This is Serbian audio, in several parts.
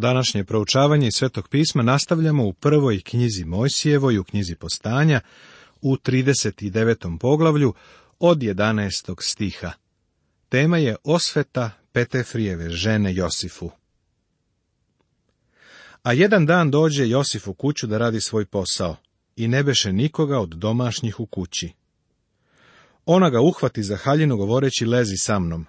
Današnje proučavanje iz Svetog pisma nastavljamo u prvoj knjizi Mojsijevoj, u knjizi Postanja, u 39. poglavlju od 11. stiha. Tema je osveta Petefrijeve žene Josifu. A jedan dan dođe Josif u kuću da radi svoj posao i ne beše nikoga od domašnjih u kući. Ona ga uhvati za haljinu govoreći lezi sa mnom.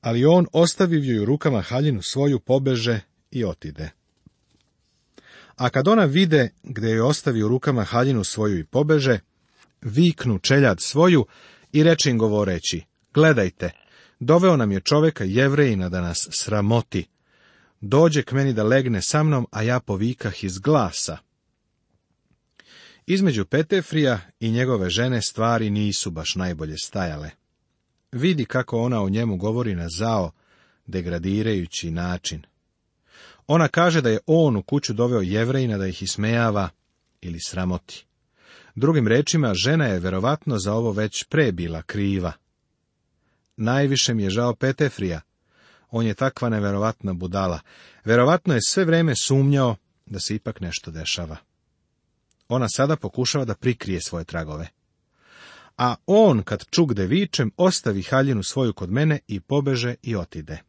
Ali on, ostavivju ju rukama haljinu svoju, pobeže i otide. A kad ona vide gdje joj ostavi u rukama haljinu svoju i pobeže, viknu čeljad svoju i reče im govoreći, gledajte, doveo nam je čoveka jevrejina da nas sramoti. Dođe k meni da legne sa mnom, a ja povikah iz glasa. Između Petefrija i njegove žene stvari nisu baš najbolje stajale. Vidi kako ona o njemu govori na zao, degradirajući način. Ona kaže da je on u kuću doveo jevreina da ih ismejava ili sramoti. Drugim rečima, žena je verovatno za ovo već pre bila kriva. Najviše mi je žao Petefrija. On je takva neverovatna budala. Verovatno je sve vreme sumnjao da se ipak nešto dešava. Ona sada pokušava da prikrije svoje tragove. A on, kad čugde vičem, ostavi haljinu svoju kod mene i pobeže i otide.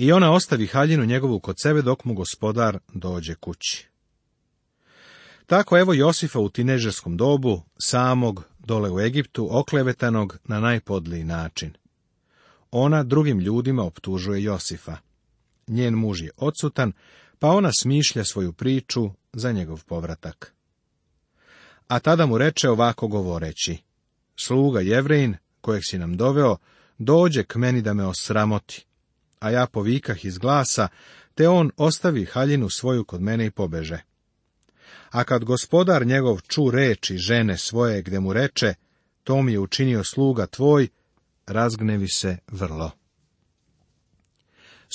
I ona ostavi haljinu njegovu kod sebe dok mu gospodar dođe kući. Tako evo Josifa u tinežerskom dobu, samog, dole u Egiptu, oklevetanog na najpodliji način. Ona drugim ljudima optužuje Josifa. Njen muž je odsutan, pa ona smišlja svoju priču za njegov povratak. A tada mu reče ovako govoreći, sluga jevrein, kojeg si nam doveo, dođe k meni da me osramoti a ja povikah iz glasa, te on ostavi haljinu svoju kod mene i pobeže. A kad gospodar njegov ču reči žene svoje gde mu reče, to mi je učinio sluga tvoj, razgnevi se vrlo.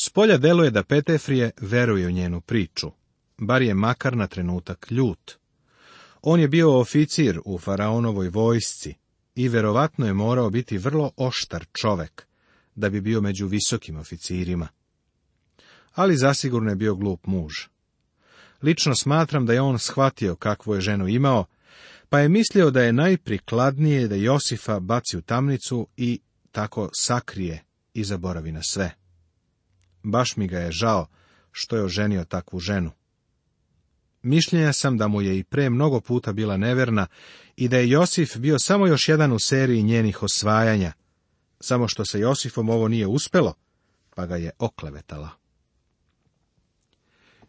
Spolja deluje da Petefrije veruje u njenu priču, bar je makar na trenutak ljut. On je bio oficir u faraonovoj vojsci i verovatno je morao biti vrlo oštar čovek, da bi bio među visokim oficirima. Ali zasigurno je bio glup muž. Lično smatram da je on shvatio kakvu je ženu imao, pa je mislio da je najprikladnije da Josifa baci u tamnicu i tako sakrije i zaboravi na sve. Baš mi ga je žao što je oženio takvu ženu. Mišljenja sam da mu je i pre mnogo puta bila neverna i da je Josif bio samo još jedan u seriji njenih osvajanja, samo što se Josifom ovo nije uspelo, pa ga je oklevetala.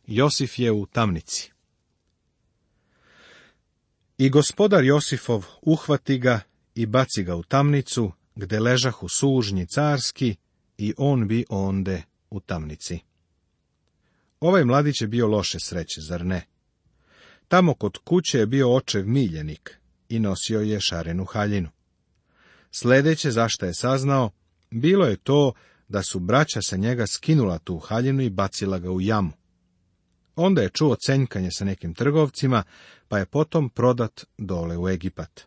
Josif je u tamnici. I gospodar Josifov uhvati ga i baci ga u tamnicu, gde u sužnji carski, i on bi onde u tamnici. Ovaj mladić je bio loše sreće, zar ne? Tamo kod kuće je bio očev miljenik i nosio je šarenu haljinu. Sljedeće zašto je saznao, bilo je to da su braća sa njega skinula tu haljinu i bacila ga u jamu. Onda je čuo cenjkanje sa nekim trgovcima, pa je potom prodat dole u Egipat.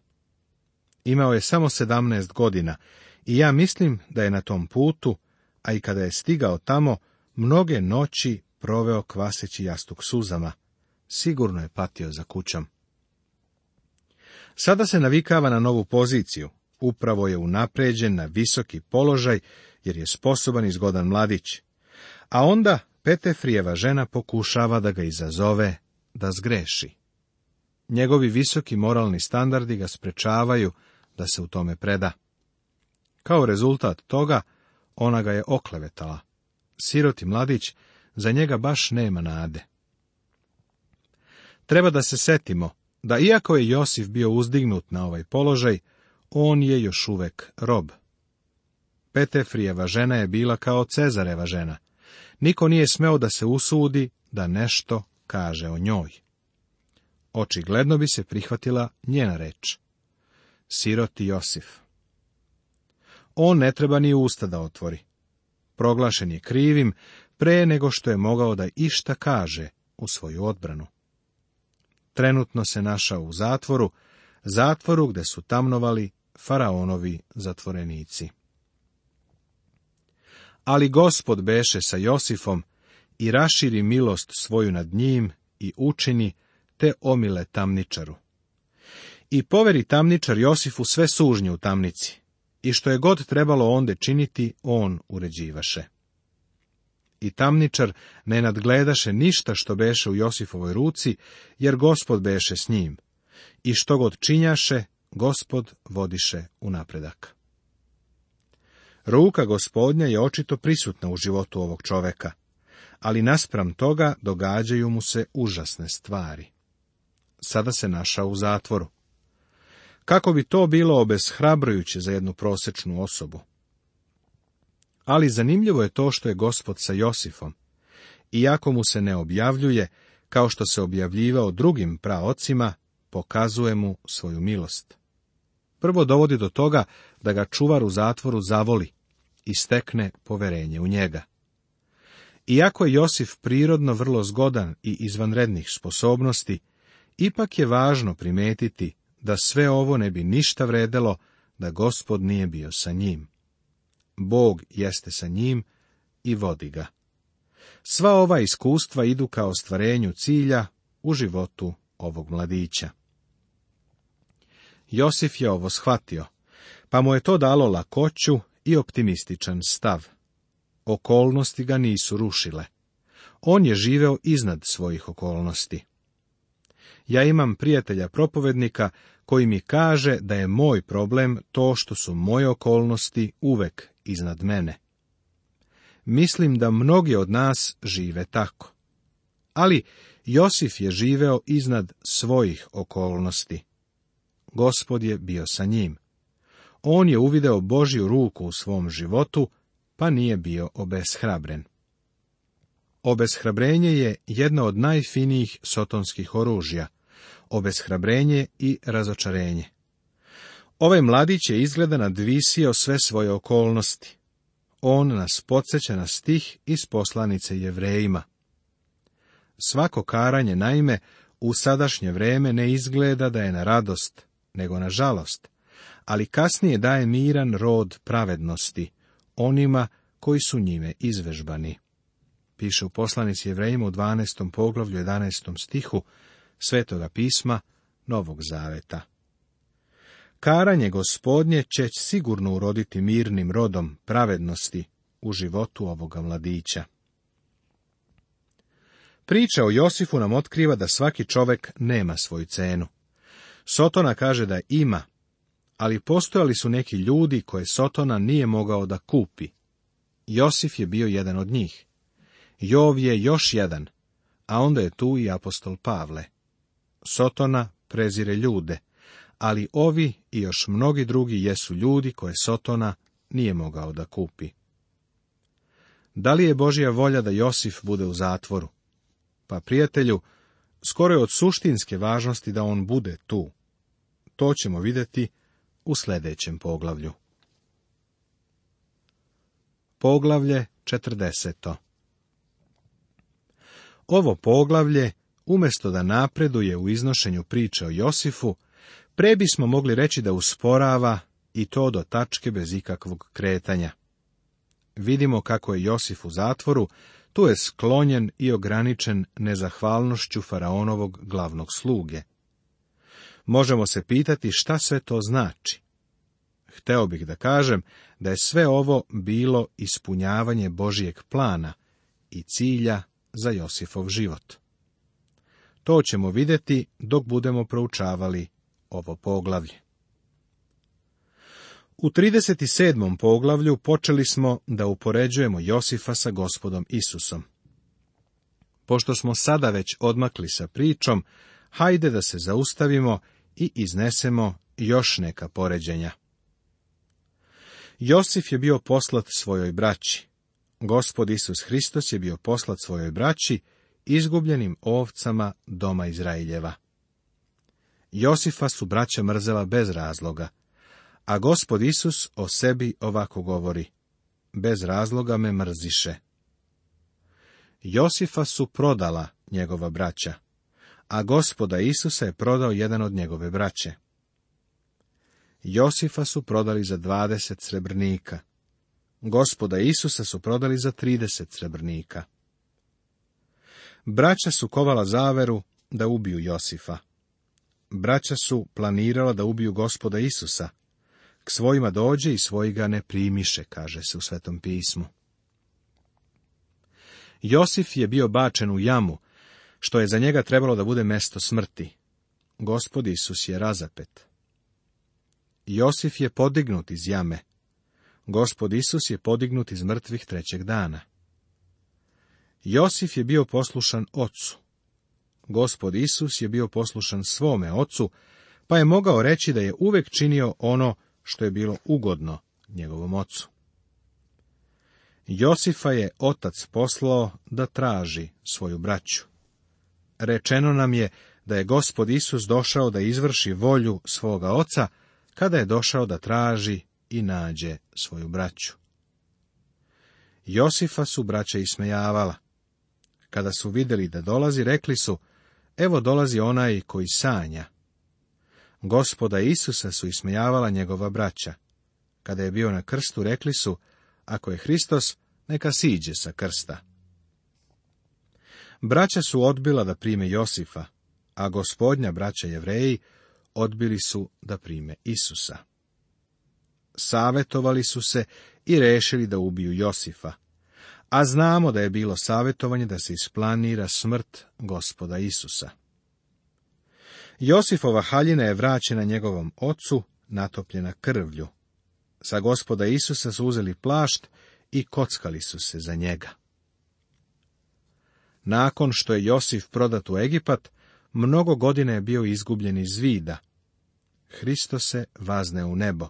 Imao je samo sedamnaest godina i ja mislim da je na tom putu, a i kada je stigao tamo, mnoge noći proveo kvaseći jastuk suzama. Sigurno je patio za kućom. Sada se navikava na novu poziciju, upravo je unapređen na visoki položaj, jer je sposoban i zgodan mladić. A onda Petefrijeva žena pokušava da ga izazove da zgreši. Njegovi visoki moralni standardi ga sprečavaju da se u tome preda. Kao rezultat toga, ona ga je oklevetala. Siroti mladić za njega baš nema nade. Treba da se setimo da iako je Josif bio uzdignut na ovaj položaj, on je još uvek rob. Petefrijeva žena je bila kao Cezareva žena. Niko nije smeo da se usudi da nešto kaže o njoj. Očigledno bi se prihvatila njena reč. Siroti Josif. On ne treba ni usta da otvori. Proglašen je krivim pre nego što je mogao da išta kaže u svoju odbranu. Trenutno se našao u zatvoru, zatvoru gde su tamnovali faraonovi zatvorenici. Ali gospod beše sa Josifom i raširi milost svoju nad njim i učini te omile tamničaru. I poveri tamničar Josifu sve sužnje u tamnici, i što je god trebalo onde činiti, on uređivaše. I tamničar ne nadgledaše ništa što beše u Josifovoj ruci, jer gospod beše s njim. I što god činjaše, gospod vodiše u napredak. Ruka gospodnja je očito prisutna u životu ovog čoveka, ali naspram toga događaju mu se užasne stvari. Sada se našao u zatvoru. Kako bi to bilo obezhrabrujuće za jednu prosječnu osobu? Ali zanimljivo je to što je gospod sa Josifom. Iako mu se ne objavljuje, kao što se objavljivao drugim praocima, pokazuje mu svoju milost. Prvo dovodi do toga da ga čuvar u zatvoru zavoli i stekne poverenje u njega. Iako je Josif prirodno vrlo zgodan i izvanrednih sposobnosti, ipak je važno primetiti da sve ovo ne bi ništa vredelo da gospod nije bio sa njim. Bog jeste sa njim i vodi ga. Sva ova iskustva idu kao ostvarenju cilja u životu ovog mladića. Josif je ovo shvatio, pa mu je to dalo lakoću i optimističan stav. Okolnosti ga nisu rušile. On je živeo iznad svojih okolnosti. Ja imam prijatelja propovednika koji mi kaže da je moj problem to što su moje okolnosti uvek iznad mene. Mislim da mnogi od nas žive tako. Ali Josif je živeo iznad svojih okolnosti. Gospod je bio sa njim. On je uvideo Božju ruku u svom životu, pa nije bio obeshrabren. Obeshrabrenje je jedno od najfinijih sotonskih oružja, obeshrabrenje i razočarenje. Ovaj mladić je izgleda nadvisio sve svoje okolnosti. On nas podsjeća na stih iz poslanice jevrejima. Svako karanje, naime, u sadašnje vrijeme ne izgleda da je na radost, nego na žalost, ali kasnije daje miran rod pravednosti onima koji su njime izvežbani. Piše u poslanici Jevrejima u 12. poglavlju 11. stihu Svetoga pisma Novog Zaveta. Karanje gospodnje će sigurno uroditi mirnim rodom pravednosti u životu ovoga mladića. Priča o Josifu nam otkriva da svaki čovek nema svoju cenu. Sotona kaže da ima, ali postojali su neki ljudi koje Sotona nije mogao da kupi. Josif je bio jedan od njih. Jov je još jedan, a onda je tu i apostol Pavle. Sotona prezire ljude, ali ovi i još mnogi drugi jesu ljudi koje Sotona nije mogao da kupi. Da li je Božja volja da Josif bude u zatvoru? Pa prijatelju, skoro je od suštinske važnosti da on bude tu. To ćemo vidjeti u sljedećem poglavlju. Poglavlje 40. Ovo poglavlje, umjesto da napreduje u iznošenju priče o Josifu, pre bismo mogli reći da usporava i to do tačke bez ikakvog kretanja. Vidimo kako je Josif u zatvoru, tu je sklonjen i ograničen nezahvalnošću faraonovog glavnog sluge. Možemo se pitati šta sve to znači. Hteo bih da kažem da je sve ovo bilo ispunjavanje Božijeg plana i cilja za Josifov život. To ćemo vidjeti dok budemo proučavali ovo poglavlje. U 37. poglavlju počeli smo da upoređujemo Josifa sa gospodom Isusom. Pošto smo sada već odmakli sa pričom, hajde da se zaustavimo i iznesemo još neka poređenja. Josif je bio poslat svojoj braći. Gospod Isus Hristos je bio poslat svojoj braći, izgubljenim ovcama doma Izraeljeva. Josifa su braća mrzela bez razloga, a gospod Isus o sebi ovako govori, bez razloga me mrziše. Josifa su prodala njegova braća a gospoda Isusa je prodao jedan od njegove braće. Josifa su prodali za dvadeset srebrnika. Gospoda Isusa su prodali za trideset srebrnika. Braća su kovala zaveru da ubiju Josifa. Braća su planirala da ubiju gospoda Isusa. K svojima dođe i svojega ne primiše, kaže se u Svetom pismu. Josif je bio bačen u jamu, što je za njega trebalo da bude mesto smrti. Gospod Isus je razapet. Josif je podignut iz jame. Gospod Isus je podignut iz mrtvih trećeg dana. Josif je bio poslušan ocu. Gospod Isus je bio poslušan svome ocu, pa je mogao reći da je uvek činio ono što je bilo ugodno njegovom ocu. Josifa je otac poslao da traži svoju braću rečeno nam je da je gospod Isus došao da izvrši volju svoga oca, kada je došao da traži i nađe svoju braću. Josifa su braća ismejavala. Kada su vidjeli da dolazi, rekli su, evo dolazi onaj koji sanja. Gospoda Isusa su ismejavala njegova braća. Kada je bio na krstu, rekli su, ako je Hristos, neka siđe sa krsta. Braća su odbila da prime Josifa, a gospodnja braća jevreji odbili su da prime Isusa. Savetovali su se i rešili da ubiju Josifa, a znamo da je bilo savjetovanje da se isplanira smrt gospoda Isusa. Josifova haljina je vraćena njegovom ocu, natopljena krvlju. Sa gospoda Isusa su uzeli plašt i kockali su se za njega. Nakon što je Josif prodat u Egipat, mnogo godina je bio izgubljen iz vida. Hristo se vazne u nebo.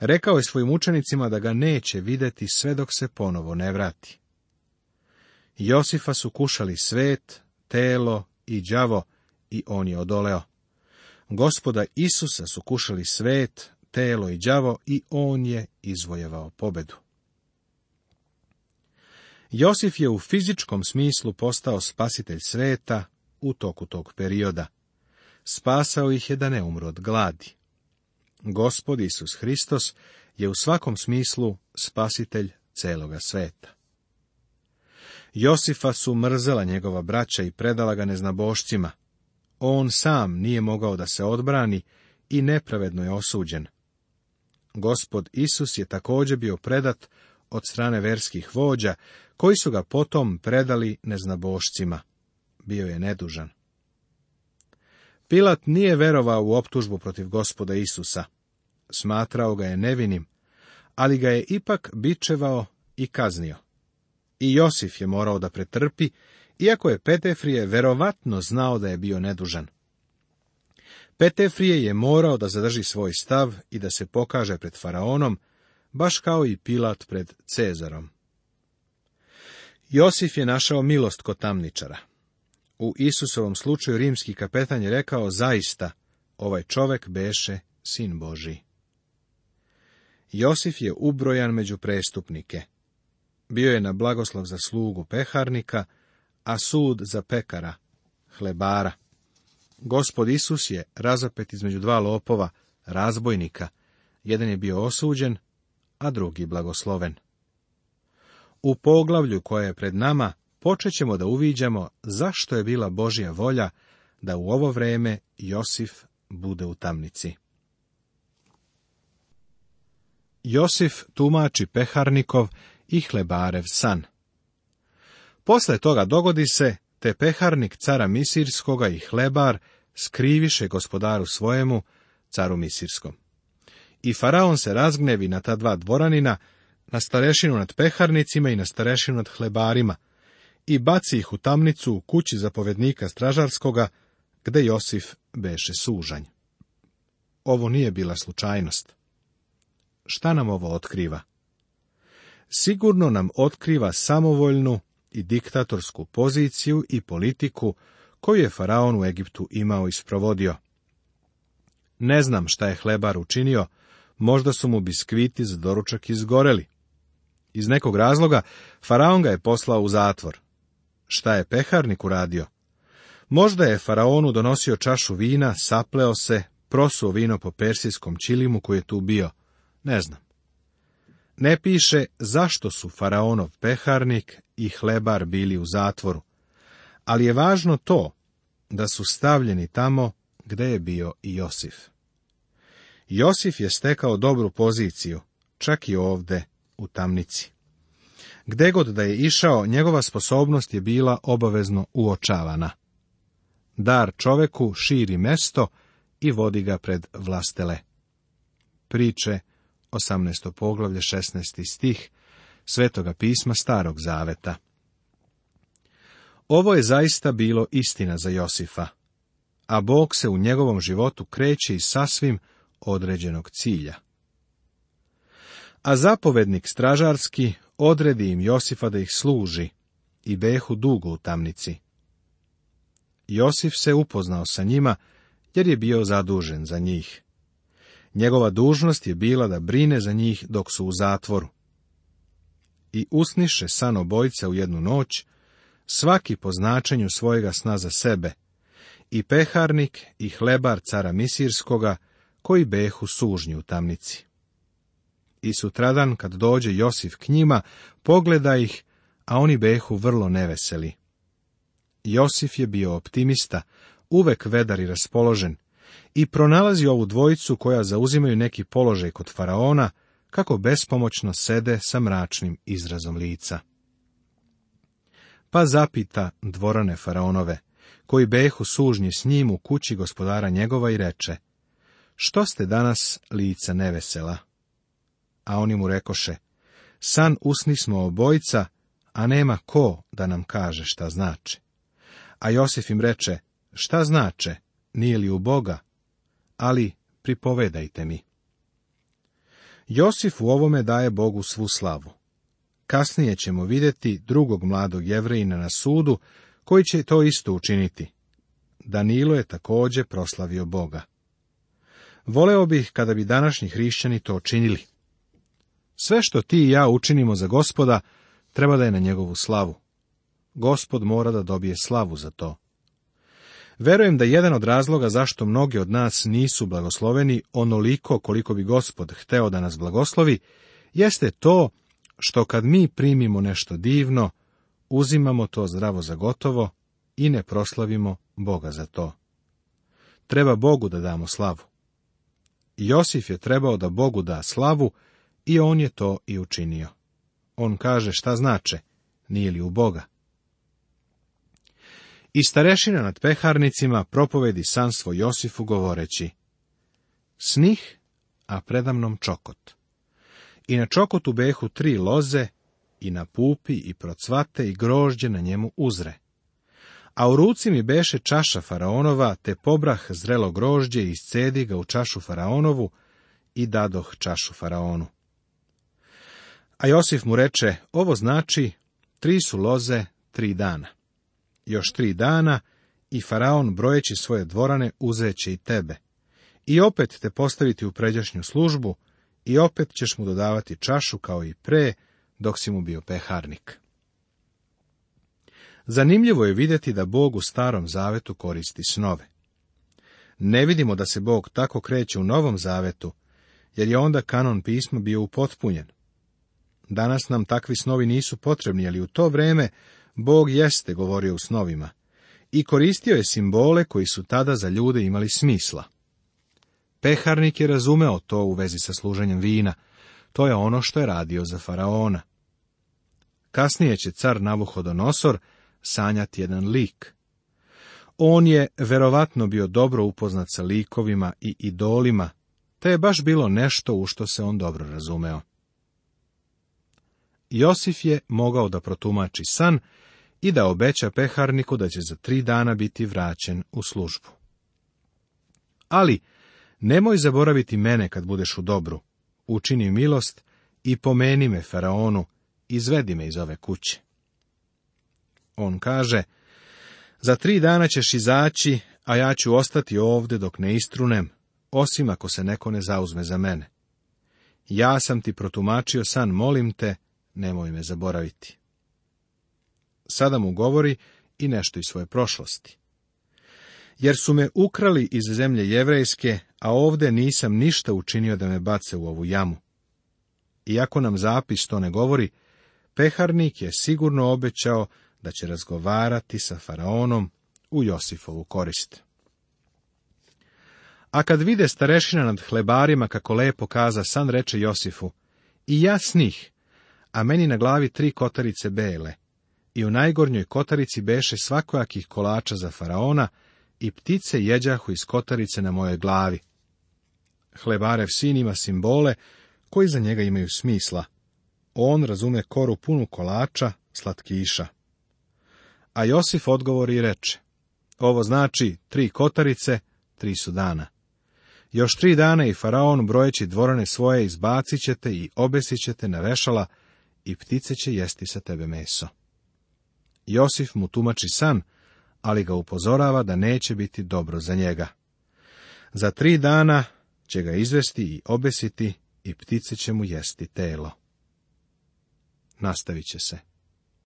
Rekao je svojim učenicima da ga neće vidjeti sve dok se ponovo ne vrati. Josifa su kušali svet, telo i đavo i on je odoleo. Gospoda Isusa su kušali svet, telo i đavo i on je izvojevao pobedu. Josif je u fizičkom smislu postao spasitelj sveta u toku tog perioda. Spasao ih je da ne umru od gladi. Gospod Isus Hristos je u svakom smislu spasitelj celoga sveta. Josifa su mrzela njegova braća i predala ga neznabošcima. On sam nije mogao da se odbrani i nepravedno je osuđen. Gospod Isus je također bio predat od strane verskih vođa, koji su ga potom predali neznabošcima. Bio je nedužan. Pilat nije verovao u optužbu protiv gospoda Isusa. Smatrao ga je nevinim, ali ga je ipak bičevao i kaznio. I Josif je morao da pretrpi, iako je Petefrije verovatno znao da je bio nedužan. Petefrije je morao da zadrži svoj stav i da se pokaže pred faraonom, baš kao i Pilat pred Cezarom. Josif je našao milost kod tamničara. U Isusovom slučaju rimski kapetan je rekao zaista, ovaj čovek beše sin Boži. Josif je ubrojan među prestupnike. Bio je na blagoslov za slugu peharnika, a sud za pekara, hlebara. Gospod Isus je razopet između dva lopova, razbojnika. Jedan je bio osuđen, a drugi blagosloven. U poglavlju koje je pred nama počet ćemo da uviđamo zašto je bila Božja volja da u ovo vrijeme Josif bude u tamnici. Josif tumači Peharnikov i Hlebarev san. Posle toga dogodi se, te Peharnik cara Misirskoga i Hlebar skriviše gospodaru svojemu, caru Misirskom. I faraon se razgnevi na ta dva dvoranina, na starešinu nad peharnicima i na starešinu nad hlebarima, i baci ih u tamnicu u kući zapovjednika stražarskoga, gde Josif beše sužanj. Ovo nije bila slučajnost. Šta nam ovo otkriva? Sigurno nam otkriva samovoljnu i diktatorsku poziciju i politiku koju je faraon u Egiptu imao i sprovodio. Ne znam šta je hlebar učinio, Možda su mu biskviti za doručak izgoreli. Iz nekog razloga faraon ga je poslao u zatvor. Šta je peharnik uradio? Možda je faraonu donosio čašu vina, sapleo se, prosuo vino po persijskom čilimu koji je tu bio. Ne znam. Ne piše zašto su faraonov peharnik i hlebar bili u zatvoru, ali je važno to da su stavljeni tamo gde je bio i Josif. Josif je stekao dobru poziciju, čak i ovde, u tamnici. Gde god da je išao, njegova sposobnost je bila obavezno uočavana. Dar čoveku širi mesto i vodi ga pred vlastele. Priče, 18. poglavlje, 16. stih, Svetoga pisma Starog Zaveta. Ovo je zaista bilo istina za Josifa, a Bog se u njegovom životu kreće sa sasvim određenog cilja. A zapovednik stražarski odredi im Josifa da ih služi i behu dugo u tamnici. Josif se upoznao sa njima jer je bio zadužen za njih. Njegova dužnost je bila da brine za njih dok su u zatvoru. I usniše san obojca u jednu noć, svaki po značenju svojega sna za sebe, i peharnik i hlebar cara Misirskoga koji behu sužnji u tamnici. I sutradan, kad dođe Josif k njima, pogleda ih, a oni behu vrlo neveseli. Josif je bio optimista, uvek vedar i raspoložen, i pronalazi ovu dvojicu koja zauzimaju neki položaj kod faraona, kako bespomoćno sede sa mračnim izrazom lica. Pa zapita dvorane faraonove, koji behu sužnji s njim u kući gospodara njegova i reče, što ste danas lica nevesela? A oni mu rekoše, san usni smo obojca, a nema ko da nam kaže šta znači. A Josif im reče, šta znače, nije li u Boga, ali pripovedajte mi. Josif u ovome daje Bogu svu slavu. Kasnije ćemo vidjeti drugog mladog jevrejina na sudu, koji će to isto učiniti. Danilo je također proslavio Boga. Voleo bih kada bi današnji hrišćani to činili. Sve što ti i ja učinimo za gospoda, treba da je na njegovu slavu. Gospod mora da dobije slavu za to. Verujem da jedan od razloga zašto mnogi od nas nisu blagosloveni onoliko koliko bi gospod hteo da nas blagoslovi, jeste to što kad mi primimo nešto divno, uzimamo to zdravo za gotovo i ne proslavimo Boga za to. Treba Bogu da damo slavu. Josif je trebao da Bogu da slavu i on je to i učinio. On kaže šta znače, nije li u Boga? I starešina nad peharnicima propovedi svoj Josifu govoreći Snih, a predamnom čokot. I na čokotu behu tri loze, i na pupi, i procvate, i grožđe na njemu uzre. A u ruci mi beše čaša faraonova, te pobrah zrelo grožđe i iscedi ga u čašu faraonovu i dadoh čašu faraonu. A Josif mu reče, ovo znači, tri su loze, tri dana. Još tri dana i faraon brojeći svoje dvorane uzeće i tebe. I opet te postaviti u pređašnju službu i opet ćeš mu dodavati čašu kao i pre, dok si mu bio peharnik. Zanimljivo je vidjeti da Bog u starom zavetu koristi snove. Ne vidimo da se Bog tako kreće u novom zavetu, jer je onda kanon pisma bio upotpunjen. Danas nam takvi snovi nisu potrebni, ali u to vrijeme Bog jeste govorio u snovima i koristio je simbole koji su tada za ljude imali smisla. Peharnik je razumeo to u vezi sa služenjem vina. To je ono što je radio za faraona. Kasnije će car Navuhodonosor sanjati jedan lik. On je verovatno bio dobro upoznat sa likovima i idolima, te je baš bilo nešto u što se on dobro razumeo. Josif je mogao da protumači san i da obeća peharniku da će za tri dana biti vraćen u službu. Ali, nemoj zaboraviti mene kad budeš u dobru, učini milost i pomeni me faraonu, izvedi me iz ove kuće. On kaže, za tri dana ćeš izaći, a ja ću ostati ovdje dok ne istrunem, osim ako se neko ne zauzme za mene. Ja sam ti protumačio san, molim te, nemoj me zaboraviti. Sada mu govori i nešto iz svoje prošlosti. Jer su me ukrali iz zemlje jevrejske, a ovdje nisam ništa učinio da me bace u ovu jamu. Iako nam zapis to ne govori, peharnik je sigurno obećao da će razgovarati sa faraonom u Josifovu korist. A kad vide starešina nad hlebarima kako lepo kaza san, reče Josifu, i ja s njih, a meni na glavi tri kotarice bele, i u najgornjoj kotarici beše svakojakih kolača za faraona, i ptice jeđahu iz kotarice na mojoj glavi. Hlebarev sin ima simbole, koji za njega imaju smisla. On razume koru punu kolača, slatkiša. A Josif odgovori i reče, ovo znači tri kotarice, tri su dana. Još tri dana i faraon, brojeći dvorane svoje, izbacit ćete i obesit ćete na vešala i ptice će jesti sa tebe meso. Josif mu tumači san, ali ga upozorava da neće biti dobro za njega. Za tri dana će ga izvesti i obesiti i ptice će mu jesti telo. Nastavit će se.